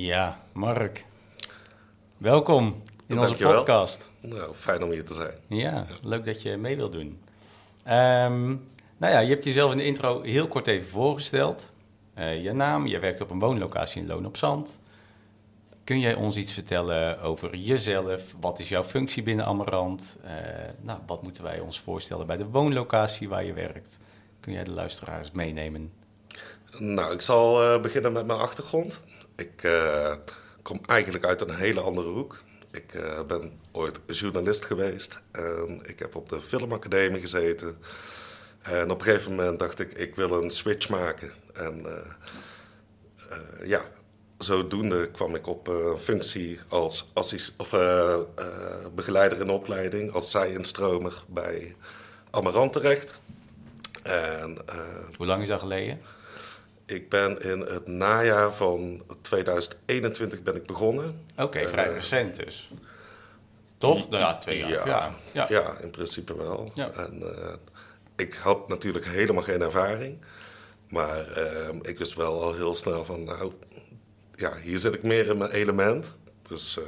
Ja, Mark. Welkom in onze Dankjewel. podcast. Nou, fijn om hier te zijn. Ja, leuk dat je mee wilt doen. Ehm, nou ja, je hebt jezelf in de intro heel kort even voorgesteld. Eh, je naam, je werkt op een woonlocatie in Loon op Zand. Kun jij ons iets vertellen over jezelf? Wat is jouw functie binnen Amarant? Eh, nou, wat moeten wij ons voorstellen bij de woonlocatie waar je werkt? Kun jij de luisteraars meenemen? Nou, ik zal eh, beginnen met mijn achtergrond. Ik eh, kom eigenlijk uit een hele andere hoek. Ik eh, ben ooit journalist geweest en ik heb op de filmacademie gezeten. En op een gegeven moment dacht ik, ik wil een switch maken. En eh, ja, zodoende kwam ik op een functie als begeleider in opleiding, als zij-instromer bij Amarant terecht. En Hoe lang is dat geleden? Ik ben in het najaar van 2021 ben ik begonnen. Oké, vrij recent dus. Toch? Nou ja, twee jaar. Ja, Ja, ja. ja. in principe wel. En, eh, ik had natuurlijk helemaal geen ervaring. Maar eh, ik wist wel al heel snel van, nou, ja, hier zit ik meer in mijn element. Dus eh,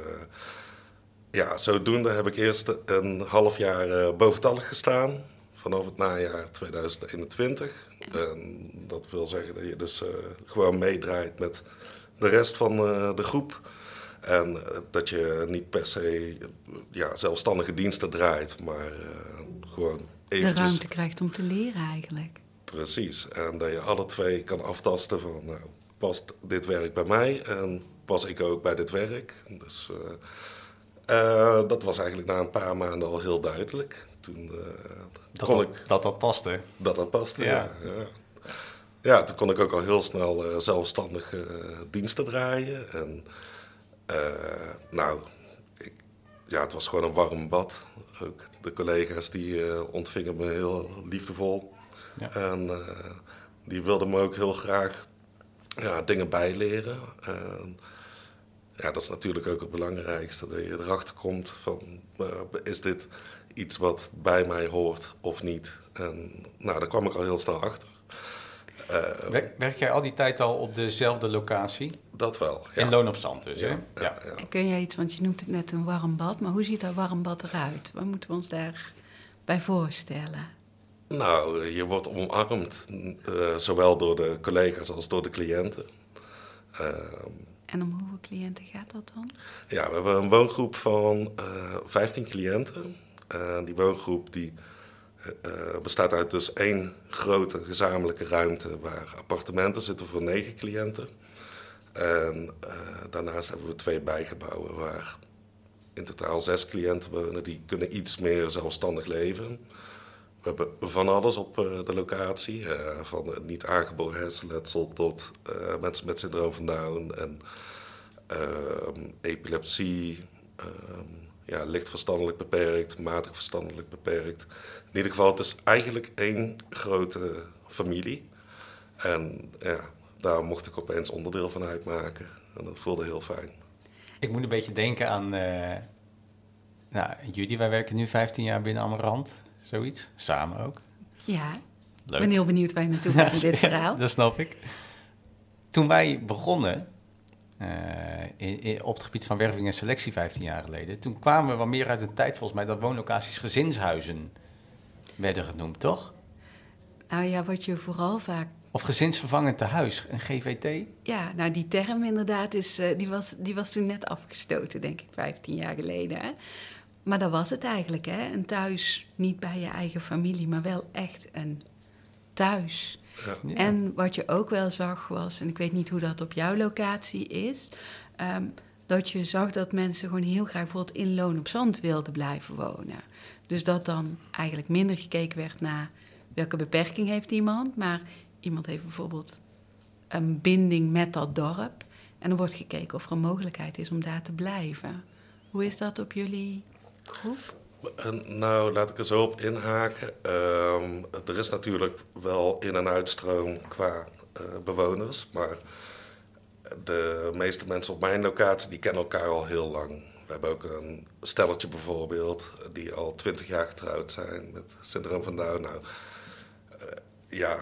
ja, zodoende heb ik eerst een half jaar eh, boventallig gestaan. Vanaf het najaar 2021. En dat wil zeggen dat je dus eh, gewoon meedraait met de rest van eh, de groep. En eh, dat je niet per se ja, zelfstandige diensten draait, maar gewoon de eventjes... ruimte krijgt om te leren eigenlijk. Precies. En dat je alle twee kan aftasten van, nou, past dit werk bij mij en pas ik ook bij dit werk? Dus dat was eigenlijk na een paar maanden al heel duidelijk. Toen eh, Dat, kon dat, ik dat dat paste. dat dat paste. Ja. Ja. Ja, toen kon ik ook al heel snel eh, zelfstandig eh, diensten draaien. En nou, ik, ja, het was gewoon een warm bad. Ook de collega's die ontvingen me heel liefdevol. Ja. En die wilden me ook heel graag ja, dingen bijleren. En, ja, dat is natuurlijk ook het belangrijkste. Dat je erachter komt van, is dit iets wat bij mij hoort of niet? En nou, daar kwam ik al heel snel achter. Eh, Werk, werk jij al die tijd al op dezelfde locatie? dat wel. Ja. In Loon op Zand dus, hè? Ja, Ja. ja. En kun jij iets, want je noemt het net een warm bad, maar hoe ziet dat warm bad eruit? Wat moeten we ons daarbij voorstellen? Nou, je wordt omarmd, eh, zowel door de collega's als door de cliënten. Ehm, En om hoeveel cliënten gaat dat dan? Ja, we hebben een woongroep van eh 15 cliënten. En die woongroep die, eh, bestaat uit dus één grote gezamenlijke ruimte waar appartementen zitten voor negen cliënten. En eh, daarnaast hebben we twee bijgebouwen waar in totaal zes cliënten wonen. Die kunnen iets meer zelfstandig leven. We hebben van alles op eh, de locatie. eh, van niet aangeboren hersenletsel tot eh, mensen met syndroom van Down en ehm, epilepsie. Ja, licht verstandelijk beperkt, matig verstandelijk beperkt. In ieder geval, het is eigenlijk één grote familie. En ja, daar mocht ik opeens onderdeel van uitmaken. En dat voelde heel fijn. Ik moet een beetje denken aan... eh nou, Judy, wij werken nu 15 jaar binnen Amarant. Zoiets. Samen ook. Ja, ik Leuk. ben heel benieuwd waar je naartoe gaat met dit verhaal. dat snap ik. Toen wij begonnen, in- in- op het gebied van werving en selectie 15 jaar geleden, toen kwamen we wel meer uit de tijd volgens mij dat woonlocaties gezinshuizen werden genoemd, toch? Nou ja, wat je vooral vaak Of gezinsvervangend tehuis, een GVT? Ja, nou die term inderdaad, is, eh, die, was, die was toen net afgestoten, denk ik, 15 jaar geleden. Hè? Maar dat was het eigenlijk, hè? een thuis niet bij je eigen familie, maar wel echt een thuis. Ja. En wat je ook wel zag was, en ik weet niet hoe dat op jouw locatie is, ehm, dat je zag dat mensen gewoon heel graag bijvoorbeeld in Loon op Zand wilden blijven wonen. Dus dat dan eigenlijk minder gekeken werd naar welke beperking heeft iemand, maar iemand heeft bijvoorbeeld een binding met dat dorp. En dan wordt gekeken of er een mogelijkheid is om daar te blijven. Hoe is dat op jullie groep? Nou, laat ik er zo op inhaken. Ehm, er is natuurlijk wel in- en uitstroom qua eh, bewoners, maar de meeste mensen op mijn locatie die kennen elkaar al heel lang. We hebben ook een stelletje bijvoorbeeld, die al twintig jaar getrouwd zijn met syndroom van Down. Nou, eh, ja,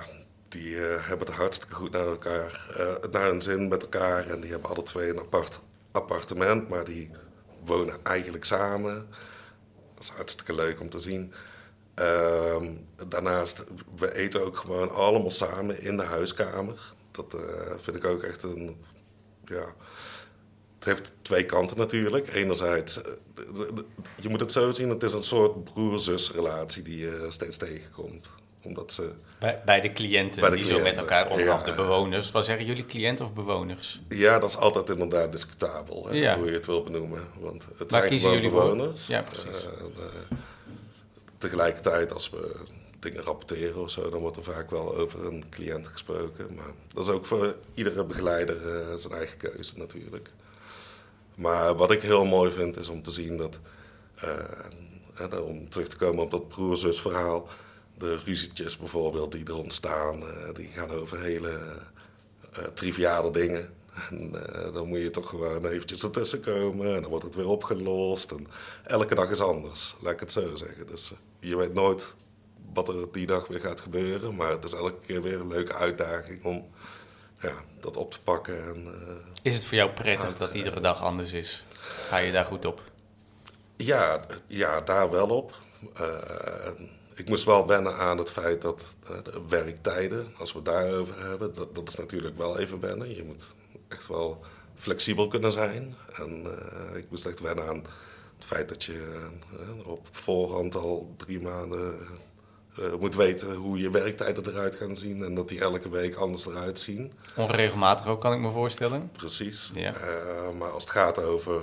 die eh, hebben het hartstikke goed naar elkaar, eh, naar hun zin met elkaar. En die hebben alle twee een apart appartement, maar die wonen eigenlijk samen. Dat is hartstikke leuk om te zien. Ehm, daarnaast, we eten ook gewoon allemaal samen in de huiskamer. Dat eh, vind ik ook echt een, ja... Het heeft twee kanten natuurlijk. Enerzijds, eh, je moet het zo zien, het is een soort broer-zus-relatie die je steeds tegenkomt. Omdat ze, Bij, bij de cliënten Bij de die zo met elkaar omgaan, ja. de bewoners. Wat zeggen jullie, cliënt of bewoners? ja, dat is altijd inderdaad discutabel, hè, Ja. hoe je het wil benoemen. Want het Waar zijn kiezen gewoon jullie voor? bewoners. Ja, precies. Eh, tegelijkertijd, als we dingen rapporteren of zo, dan wordt er vaak wel over een cliënt gesproken. Maar dat is ook voor iedere begeleider eh, zijn eigen keuze natuurlijk. Maar wat ik heel mooi vind, is om te zien dat, eh, om terug te komen op dat broer-zus verhaal, de ruzietjes bijvoorbeeld die er ontstaan, eh, die gaan over hele eh, triviale dingen. En eh, dan moet je toch gewoon eventjes ertussen komen en dan wordt het weer opgelost. En elke dag is anders, laat ik het zo zeggen. Dus eh, je weet nooit wat er die dag weer gaat gebeuren, maar het is elke keer weer een leuke uitdaging om ja, dat op te pakken. En, eh, Is het voor jou prettig dat iedere dag anders is? Ga je daar goed op? Ja, ja, daar wel op. Eh, ik moest wel wennen aan het feit dat eh, de werktijden, als we het daarover hebben, dat, dat is natuurlijk wel even wennen. Je moet echt wel flexibel kunnen zijn. En eh, ik moest echt wennen aan het feit dat je eh, op voorhand al drie maanden moet weten hoe je werktijden eruit gaan zien en dat die elke week anders eruit zien. Onregelmatig ook, kan ik me voorstellen. Precies. Ja. Maar als het gaat over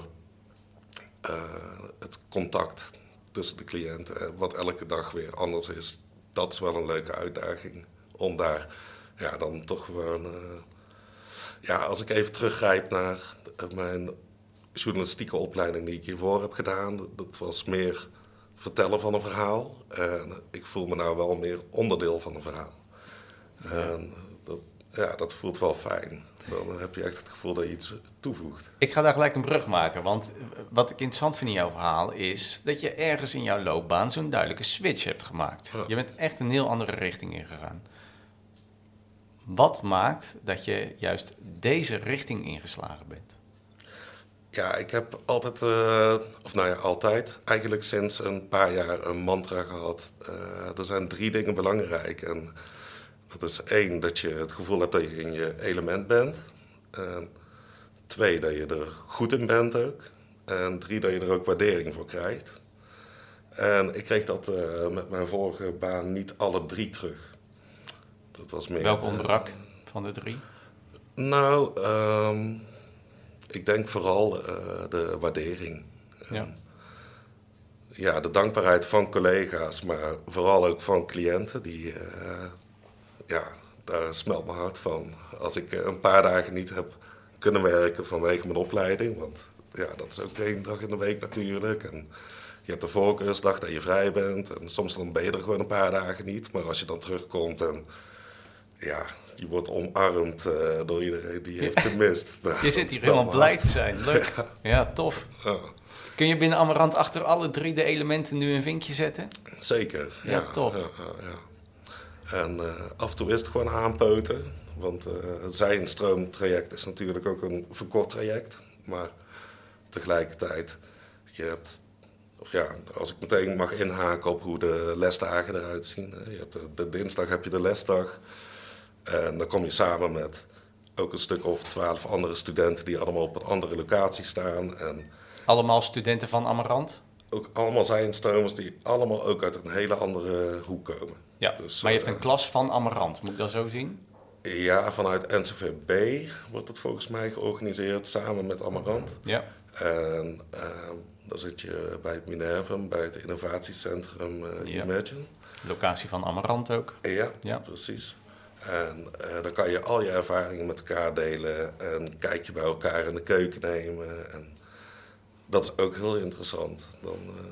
het contact tussen de cliënten, eh, wat elke dag weer anders is, dat is wel een leuke uitdaging. Om daar ja, dan toch gewoon. eh, ja, als ik even teruggrijp naar eh, mijn journalistieke opleiding die ik hiervoor heb gedaan, dat was meer vertellen van een verhaal. En ik voel me nou wel meer onderdeel van een verhaal. En ja, dat voelt wel fijn. Dan heb je echt het gevoel dat je iets toevoegt. Ik ga daar gelijk een brug maken, want wat ik interessant vind in jouw verhaal is dat je ergens in jouw loopbaan zo'n duidelijke switch hebt gemaakt. Ja. Je bent echt een heel andere richting ingegaan. Wat maakt dat je juist deze richting ingeslagen bent? Ja, ik heb altijd, eh, of nou ja, altijd, eigenlijk sinds een paar jaar een mantra gehad. Eh, er zijn drie dingen belangrijk. En dat is één, dat je het gevoel hebt dat je in je element bent. En twee, dat je er goed in bent ook. En drie, dat je er ook waardering voor krijgt. En ik kreeg dat eh, met mijn vorige baan niet alle drie terug. Dat was meer... Welke ontbrak van de drie? Nou, ehm, ik denk vooral eh, de waardering. Ja. Ja, de dankbaarheid van collega's, maar vooral ook van cliënten. Die, eh, ja, daar smelt mijn hart van. Als ik eh, een paar dagen niet heb kunnen werken vanwege mijn opleiding, want ja, dat is ook één dag in de week natuurlijk. En je hebt de voorkeursdag dat je vrij bent en soms dan ben je er gewoon een paar dagen niet. Maar als je dan terugkomt en ja, je wordt omarmd eh, door iedereen die je heeft gemist. nou, Je zit hier helemaal blij te zijn. Leuk. Ja, tof. Ja, Kun je binnen Amarant achter alle drie de elementen nu een vinkje zetten? zeker. Ja, tof. En eh, af en toe is het gewoon aanpoten. Want eh zijn stroomtraject is natuurlijk ook een verkort traject. Maar tegelijkertijd, je of ja, als ik meteen mag inhaken op hoe de lesdagen eruit zien. Je hebt de, de dinsdag heb je de lesdag. En dan kom je samen met ook een stuk of twaalf andere studenten die allemaal op een andere locatie staan. En Allemaal studenten van Amarant? Ook allemaal zijnstromers die allemaal ook uit een hele andere hoek komen. Ja, Dus, maar je hebt eh, een klas van Amarant, moet ik dat zo zien? Ja, vanuit NCVB wordt het volgens mij georganiseerd samen met Amarant. Ja. En ehm dan zit je bij het Minervum, bij het innovatiecentrum eh Ja. Imagine. Locatie van Amarant ook. Ja, Ja. precies. En eh, dan kan je al je ervaringen met elkaar delen en kijk je bij elkaar in de keuken nemen. En dat is ook heel interessant. Dan, eh,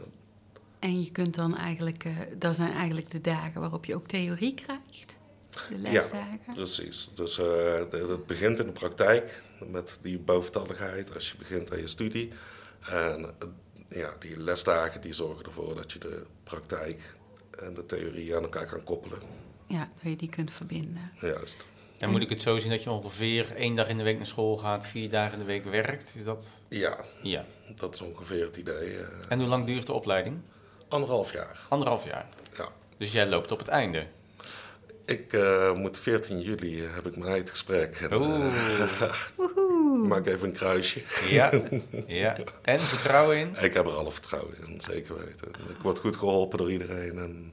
En je kunt dan eigenlijk, eh, dat zijn eigenlijk de dagen waarop je ook theorie krijgt. De Ja. lesdagen. Precies. Dus eh, de- het begint in de praktijk met die boventalligheid als je begint aan je studie. En ja, die lesdagen die zorgen ervoor dat je de praktijk en de theorie aan elkaar kan koppelen. Ja, dat je die kunt verbinden. Juist. En moet ik het zo zien dat je ongeveer één dag in de week naar school gaat, vier dagen in de week werkt? Is dat... Ja, Ja. Dat is ongeveer het idee. eh, En hoe lang duurt de opleiding? anderhalf jaar. Anderhalf jaar. Ja. Dus jij loopt op het einde. Ik eh, moet 14 juli eh, heb ik mijn eindgesprek. En, Oeh. eh, maak even een kruisje. Ja. ja. En vertrouwen in? Ik heb er alle vertrouwen in, zeker weten. Ik word goed geholpen door iedereen. En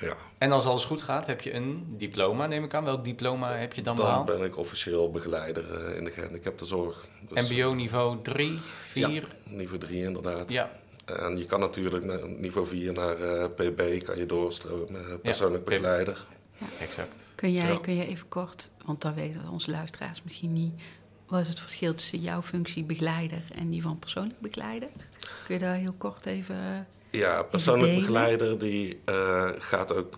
ja, En als alles goed gaat, heb je een diploma, neem ik aan. Welk diploma heb je dan, dan behaald? ben ik officieel begeleider eh, in de gehandicaptenzorg. Dus, MBO niveau 3, 4? Ja, niveau 3 inderdaad. Ja. En je kan natuurlijk naar niveau 4 naar eh, PB kan je doorstromen, eh, persoonlijk begeleider. exact. Kun jij, Ja. kun je even kort, want dan weten onze luisteraars misschien niet. Wat is het verschil tussen jouw functie begeleider en die van persoonlijk begeleider? Kun je daar heel kort even. Ja, persoonlijk begeleider die eh, gaat ook,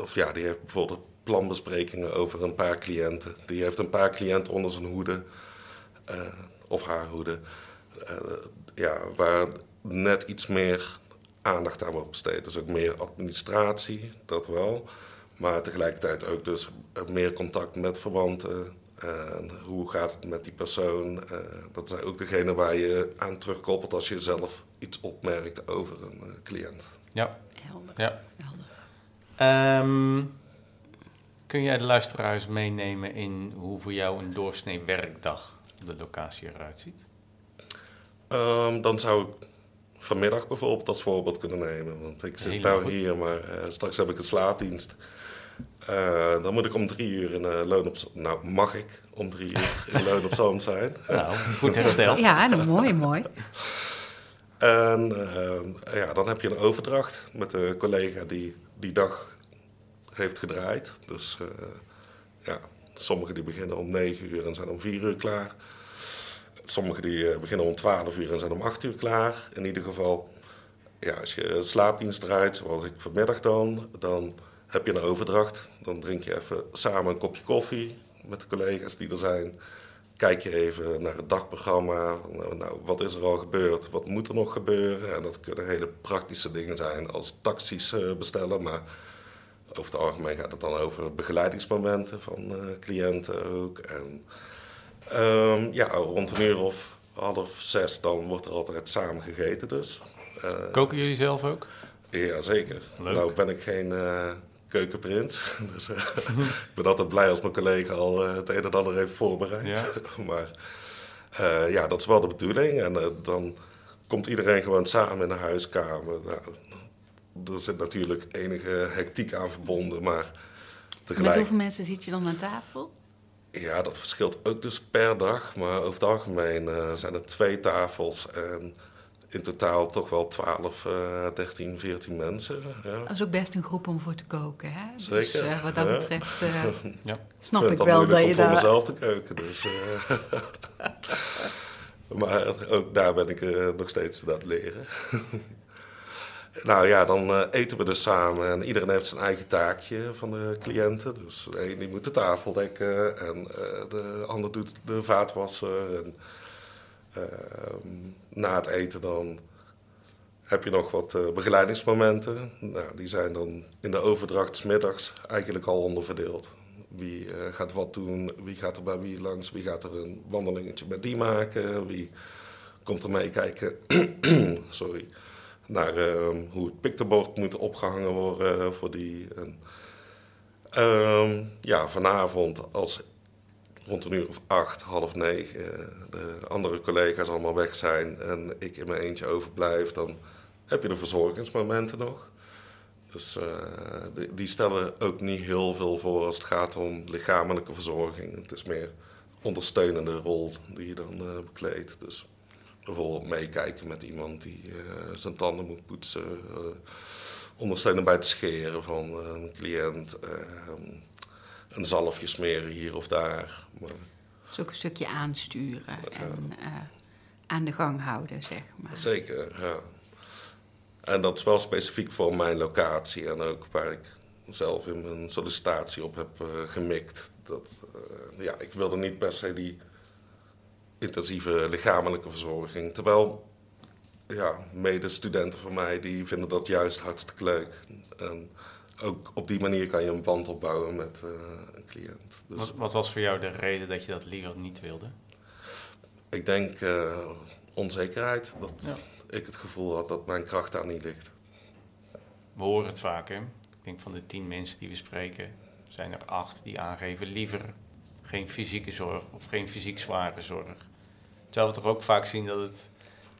of ja, die heeft bijvoorbeeld planbesprekingen over een paar cliënten. Die heeft een paar cliënten onder zijn hoede, eh, of haar hoede, eh, ja, waar net iets meer aandacht aan wordt besteed. Dus ook meer administratie, dat wel. Maar tegelijkertijd ook dus meer contact met verwanten. En hoe gaat het met die persoon? Eh, dat zijn ook degene waar je aan terugkoppelt als je zelf iets opmerkt over een eh, cliënt. Ja. Helder. ja. helder. Ehm, kun jij de luisteraars meenemen in hoe voor jou een doorsnee werkdag op de locatie eruit ziet? Ehm, dan zou ik vanmiddag bijvoorbeeld als voorbeeld kunnen nemen. Want ik zit nou goed. hier, maar eh, straks heb ik een slaapdienst. Eh, dan moet ik om drie uur in uh, loon op zand. Nou, mag ik om drie uur in loon op zand zijn. Nou, goed hersteld. Ja, nou, mooi, mooi. En ehm, ja, dan heb je een overdracht met de collega die die dag heeft gedraaid. Dus eh, ja, sommigen die beginnen om 9 uur en zijn om 4 uur klaar. Sommigen die eh, beginnen om 12 uur en zijn om 8 uur klaar. In ieder geval, ja, als je slaapdienst draait, zoals ik vanmiddag dan, dan heb je een overdracht. Dan drink je even samen een kopje koffie met de collega's die er zijn. Kijk je even naar het dagprogramma. Nou, nou, wat is er al gebeurd? Wat moet er nog gebeuren? En dat kunnen hele praktische dingen zijn als taxis eh, bestellen. Maar over het algemeen gaat het dan over begeleidingsmomenten van eh, cliënten ook. En ehm, ja, rond een uur of half zes dan wordt er altijd samen gegeten dus. Eh, Koken jullie zelf ook? ja, zeker. Leuk. Nou ben ik geen keukenprins. Dus eh, ik ben altijd blij als mijn collega al eh, het een en ander heeft voorbereid. Ja. maar eh, ja, dat is wel de bedoeling. En dan komt iedereen gewoon samen in de huiskamer. Nou, er zit natuurlijk enige hectiek aan verbonden, maar Met tegelijk... hoeveel mensen zit je dan aan tafel? Ja, dat verschilt ook dus per dag. Maar over het algemeen eh, zijn er twee tafels en in totaal toch wel 12, eh 13, 14 mensen. Ja. Dat is ook best een groep om voor te koken, hè? Dus Zeker, eh, wat dat betreft eh, Ja. snap vind ik het wel moeilijk dat je om voor mezelf te keuken. Dus, eh. maar ook daar ben ik eh, nog steeds aan het leren. nou ja, dan eten we dus samen en iedereen heeft zijn eigen taakje van de cliënten. Dus de een die moet de tafel dekken en eh, de ander doet de vaatwasser. En, ehm, na het eten dan heb je nog wat eh, begeleidingsmomenten. Nou, die zijn dan in de overdracht 's middags eigenlijk al onderverdeeld. Wie eh, gaat wat doen, wie gaat er bij wie langs, wie gaat er een wandelingetje met die maken, wie komt er mee kijken. Sorry. naar ehm, hoe het piktebord moet opgehangen worden voor die. Ehm, ja, vanavond als rond een uur of acht, half negen, eh, de andere collega's allemaal weg zijn en ik in mijn eentje overblijf, dan heb je de verzorgingsmomenten nog. Dus eh, die, stellen ook niet heel veel voor als het gaat om lichamelijke verzorging. Het is meer ondersteunende rol die je dan uh, bekleedt. Dus bijvoorbeeld meekijken met iemand die zijn tanden moet poetsen. Ondersteunen bij het scheren van een cliënt. Een zalfje smeren hier of daar. Maar, dus ook een stukje aansturen en aan de gang houden, zeg maar. Zeker, ja. En dat is wel specifiek voor mijn locatie en ook waar ik zelf in mijn sollicitatie op heb uh, gemikt. Dat, uh, ja, ik wilde niet per se die intensieve lichamelijke verzorging. Terwijl ja, medestudenten van mij die vinden dat juist hartstikke leuk. En ook op die manier kan je een band opbouwen met uh, een cliënt. Dus wat, wat, was voor jou de reden dat je dat liever niet wilde? Ik denk onzekerheid. Dat, ja ik het gevoel had dat mijn kracht daar niet ligt. We horen het vaak, hè? Ik denk van de tien mensen die we spreken, zijn er acht die aangeven liever geen fysieke zorg of geen fysiek zware zorg. Terwijl we toch ook vaak zien dat het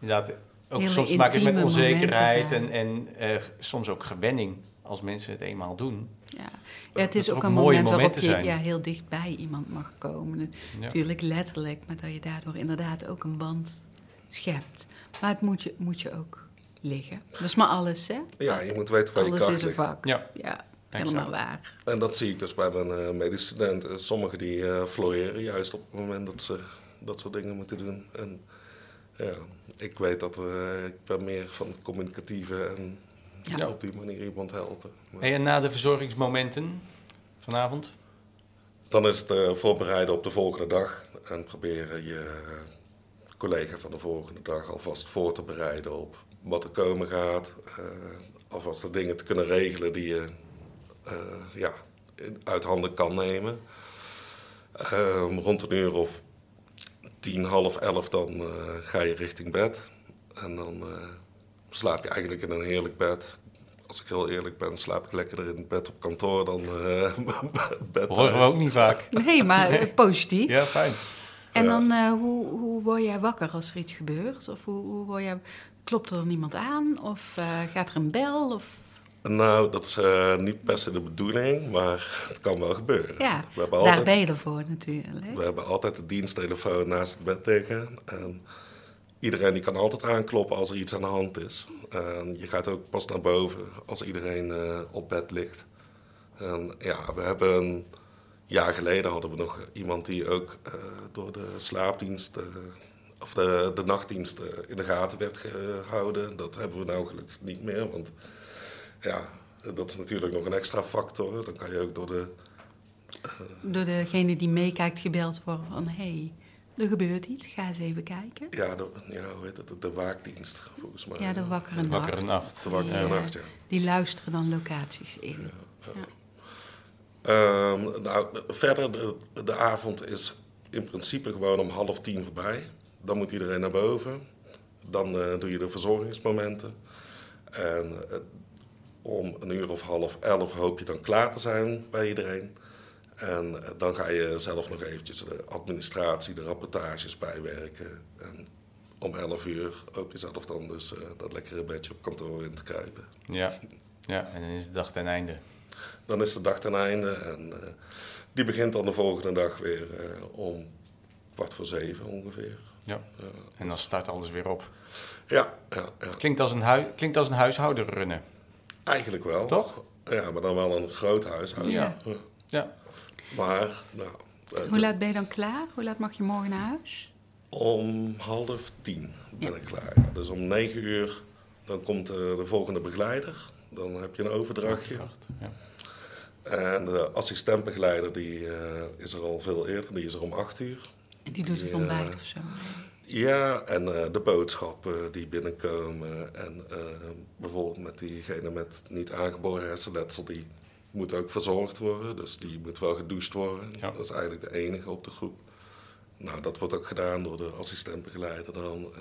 inderdaad ook Hele soms maakt het met onzekerheid en, en uh, soms ook gewenning als mensen het eenmaal doen. Ja, ja het is ook, een moment waarop je ja, heel dichtbij iemand mag komen. Natuurlijk letterlijk, maar dat je daardoor inderdaad ook een band schept. Maar het moet je, moet je ook liggen. Dat is maar alles, hè? Ja, je moet weten waar je kracht ligt. Alles is een vak. Ja, ja helemaal waar. En dat zie ik dus bij mijn uh, medestudenten. Sommigen die uh, floreren juist op het moment dat ze dat soort dingen moeten doen. En ja, ik weet dat uh, ik ben meer van het communicatieve en ja. op die manier iemand helpen. Maar... En na de verzorgingsmomenten vanavond? Dan is het voorbereiden op de volgende dag en proberen je collega van de volgende dag alvast voor te bereiden op wat er komen gaat. Uh, alvast de dingen te kunnen regelen die je uh, ja, uit handen kan nemen. Uh, rond een uur of tien, half elf, dan uh, ga je richting bed. En dan slaap je eigenlijk in een heerlijk bed. Als ik heel eerlijk ben, slaap ik lekkerder in het bed op kantoor dan bed Horen we ook niet vaak. Nee, maar positief. ja, fijn. En dan, uh, hoe, hoe word jij wakker als er iets gebeurt? Of hoe, hoe word jij, klopt er iemand aan? Of uh, gaat er een bel? Of... Nou, dat is uh, niet per se de bedoeling, maar het kan wel gebeuren. Ja, we hebben daar ben je ervoor natuurlijk. We hebben altijd de diensttelefoon naast het bed liggen. En iedereen die kan altijd aankloppen als er iets aan de hand is. En je gaat ook pas naar boven als iedereen op bed ligt. En ja, we hebben een jaar geleden hadden we nog iemand die ook uh, door de slaapdienst uh, of de, de nachtdienst in de gaten werd gehouden. Dat hebben we nou gelukkig niet meer, want ja, dat is natuurlijk nog een extra factor. Dan kan je ook door de... door degene die meekijkt gebeld worden van... Hey, er gebeurt iets, ga eens even kijken. Ja, de, ja hoe heet het? De waakdienst, volgens mij. Ja, de wakkere nacht. Wakkere nacht. De wakkere nacht, ja. Die luisteren dan locaties in. Ja, ja. Um, nou, verder, de, de avond is in principe gewoon om half tien voorbij. Dan moet iedereen naar boven. Dan uh, doe je de verzorgingsmomenten. En uh, om een uur of half elf hoop je dan klaar te zijn bij iedereen. En uh, dan ga je zelf nog eventjes de administratie, de rapportages bijwerken. En om elf uur hoop je zelf dan dus dat lekkere bedje op kantoor in te kruipen. Ja, ja en dan is de dag ten einde. Dan is de dag ten einde en uh, die begint dan de volgende dag weer uh, om kwart voor zeven ongeveer. Ja, en dan start alles weer op. Ja, ja, ja. Klinkt, als een hui klinkt als een huishouden runnen. Eigenlijk wel. Toch? Ja, maar dan wel een groot huishouden. Ja. ja. Maar, nou... Hoe laat ben je dan klaar? Hoe laat mag je morgen naar huis? Om half tien ben ja. ik klaar. Dus om negen uur dan komt de volgende begeleider. Dan heb je een overdrachtje. Ja. En de assistentbegeleider die, uh, is er al veel eerder, die is er om acht uur. En die doet het ontbijt uh, of zo? Ja, en uh, de boodschappen die binnenkomen. En bijvoorbeeld met diegene met niet aangeboren hersenletsel, die moet ook verzorgd worden. Dus die moet wel gedoucht worden. Ja. Dat is eigenlijk de enige op de groep. Nou, dat wordt ook gedaan door de assistentbegeleider dan.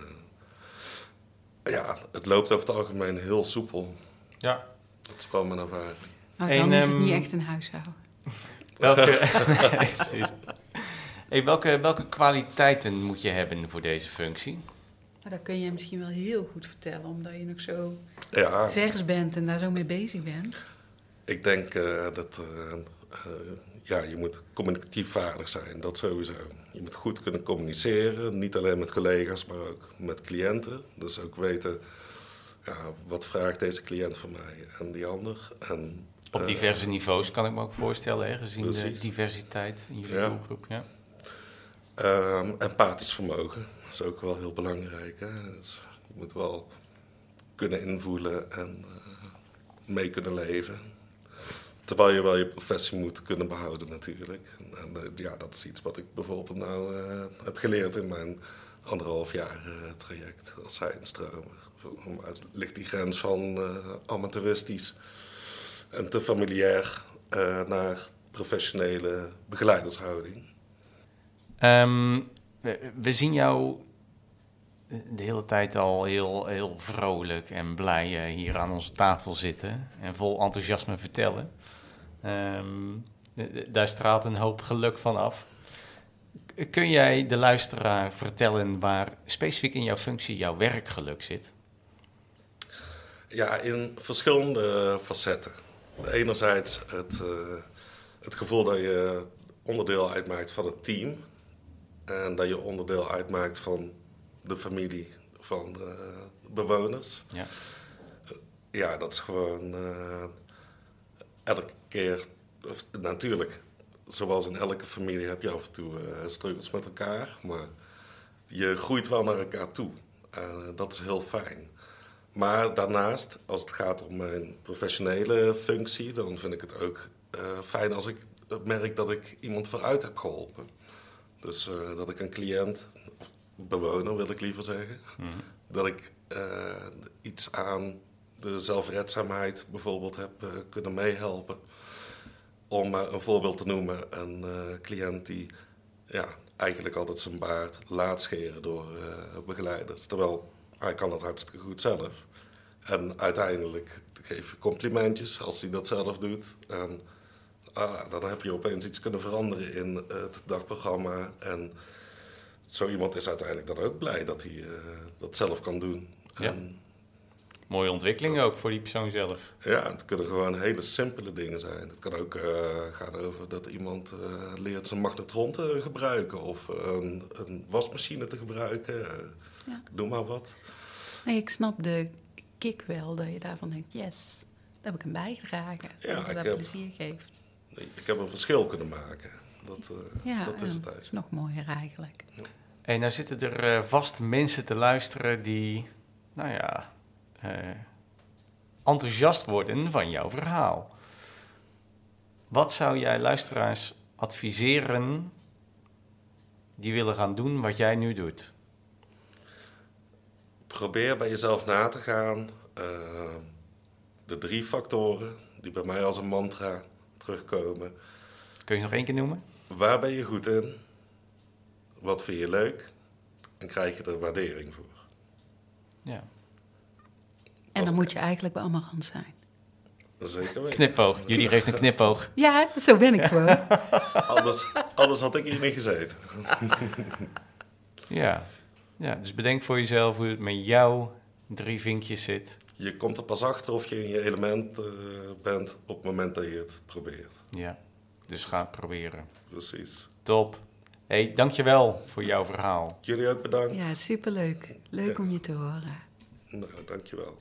Ja, het loopt over het algemeen heel soepel. Ja. Dat is wel mijn ervaring. Nou, En, dan is het ehm, niet echt een huishouden. Welke, nee. Hey, welke, welke kwaliteiten moet je hebben voor deze functie? Maar dat kun je misschien wel heel goed vertellen, omdat je nog zo Ja, vers bent en daar zo mee bezig bent. Ik denk eh, dat eh, eh, ja, je moet communicatief vaardig zijn, dat sowieso. Je moet goed kunnen communiceren, niet alleen met collega's, maar ook met cliënten. Dus ook weten, ja, wat vraagt deze cliënt van mij en die ander. En, Op diverse niveaus kan ik me ook voorstellen, hè, gezien de diversiteit in jullie Ja. doelgroep. Ja. Ehm, empathisch vermogen is ook wel heel belangrijk. Hè? Dus je moet wel kunnen invoelen en mee kunnen leven. Terwijl je wel je professie moet kunnen behouden natuurlijk. En, eh, ja, dat is iets wat ik bijvoorbeeld nou eh, heb geleerd in mijn anderhalf jaar eh, traject als zijnstromer. Maar ligt die grens van amateuristisch en te familiair naar professionele begeleidershouding. Ehm, we, zien jou de hele tijd al heel, heel vrolijk en blij hier aan onze tafel zitten en vol enthousiasme vertellen. Ehm, daar straalt een hoop geluk van af. Kun jij de luisteraar vertellen waar specifiek in jouw functie jouw werkgeluk zit? Ja, in verschillende facetten. Enerzijds het, eh, het gevoel dat je onderdeel uitmaakt van het team. En dat je onderdeel uitmaakt van de familie van de bewoners. Ja. Ja, dat is gewoon eh, elke keer, of, natuurlijk, zoals in elke familie heb je af en toe eh, struggles met elkaar. Maar je groeit wel naar elkaar toe. Eh, dat is heel fijn. Maar daarnaast, als het gaat om mijn professionele functie, dan vind ik het ook eh, fijn als ik merk dat ik iemand vooruit heb geholpen. Dus dat ik een cliënt, bewoner wil ik liever zeggen, dat ik iets aan de zelfredzaamheid bijvoorbeeld heb eh, kunnen meehelpen. Om maar een voorbeeld te noemen, een eh, cliënt die ja, eigenlijk altijd zijn baard laat scheren door eh, begeleiders. Terwijl hij kan dat hartstikke goed zelf. En uiteindelijk geef je complimentjes als hij dat zelf doet. En ah, dan heb je opeens iets kunnen veranderen in het dagprogramma. En zo iemand is uiteindelijk dan ook blij dat hij eh, dat zelf kan doen. Ja. En Mooie ontwikkeling ook voor die persoon zelf. ja, het kunnen gewoon hele simpele dingen zijn. Het kan ook eh, gaan over dat iemand eh, leert zijn magnetron te gebruiken of een, een wasmachine te gebruiken. Eh, Ja. Doe maar wat. Nee, ik snap de kick wel, dat je daarvan denkt, yes, daar heb ik een bijgedragen. Ja, dat dat heb- plezier geeft. Ik heb een verschil kunnen maken. Dat, eh, Ja, dat is het eigenlijk. nog mooier eigenlijk. En nou zitten er eh, vast mensen te luisteren die, nou ja, eh, enthousiast worden van jouw verhaal. Wat zou jij luisteraars adviseren die willen gaan doen wat jij nu doet? Probeer bij jezelf na te gaan. eh, de drie factoren die bij mij als een mantra terugkomen. Kun je nog één keer noemen? Waar ben je goed in? Wat vind je leuk? En krijg je er waardering voor? Ja. En dan moet je eigenlijk bij Amarant zijn. Zeker weten. Knipoog. Jullie geeft een knipoog. Ja, zo ben ik gewoon. Anders, anders had ik hier niet gezeten. Ja. ja. Dus bedenk voor jezelf hoe het met jouw drie vinkjes zit. Je komt er pas achter of je in je element eh, bent op het moment dat je het probeert. Ja. Dus ga het proberen. Precies. Top. hey, dankjewel voor jouw verhaal. Jullie ook bedankt. Ja, superleuk. Leuk om je te horen. Nou, dankjewel.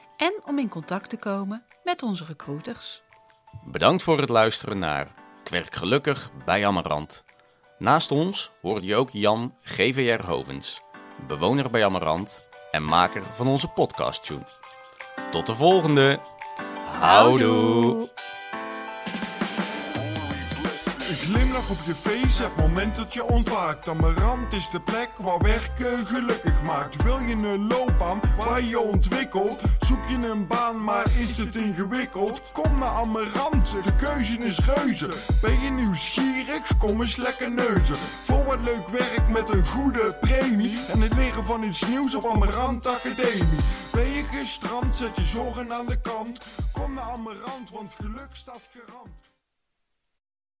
en om in contact te komen met onze recruiters. Bedankt voor het luisteren naar Kwerk Gelukkig bij Amarant. Naast ons hoorde je ook Jan GVR Hovens, bewoner bij Amarant en maker van onze podcast tune. Tot de volgende. Houdoe. Op je face, het moment dat je ontwaakt. Amarant is de plek waar werken gelukkig maakt. Wil je een loopbaan waar je ontwikkelt? Zoek je een baan, maar is het ingewikkeld? Kom naar Amarant, de keuze is reuze. Ben je nieuwsgierig? Kom eens lekker neuzen. Voor wat leuk werk met een goede premie. En het leren van iets nieuws op Amarant Academie. Ben je gestrand, zet je zorgen aan de kant. Kom naar Amarant, want geluk staat garant.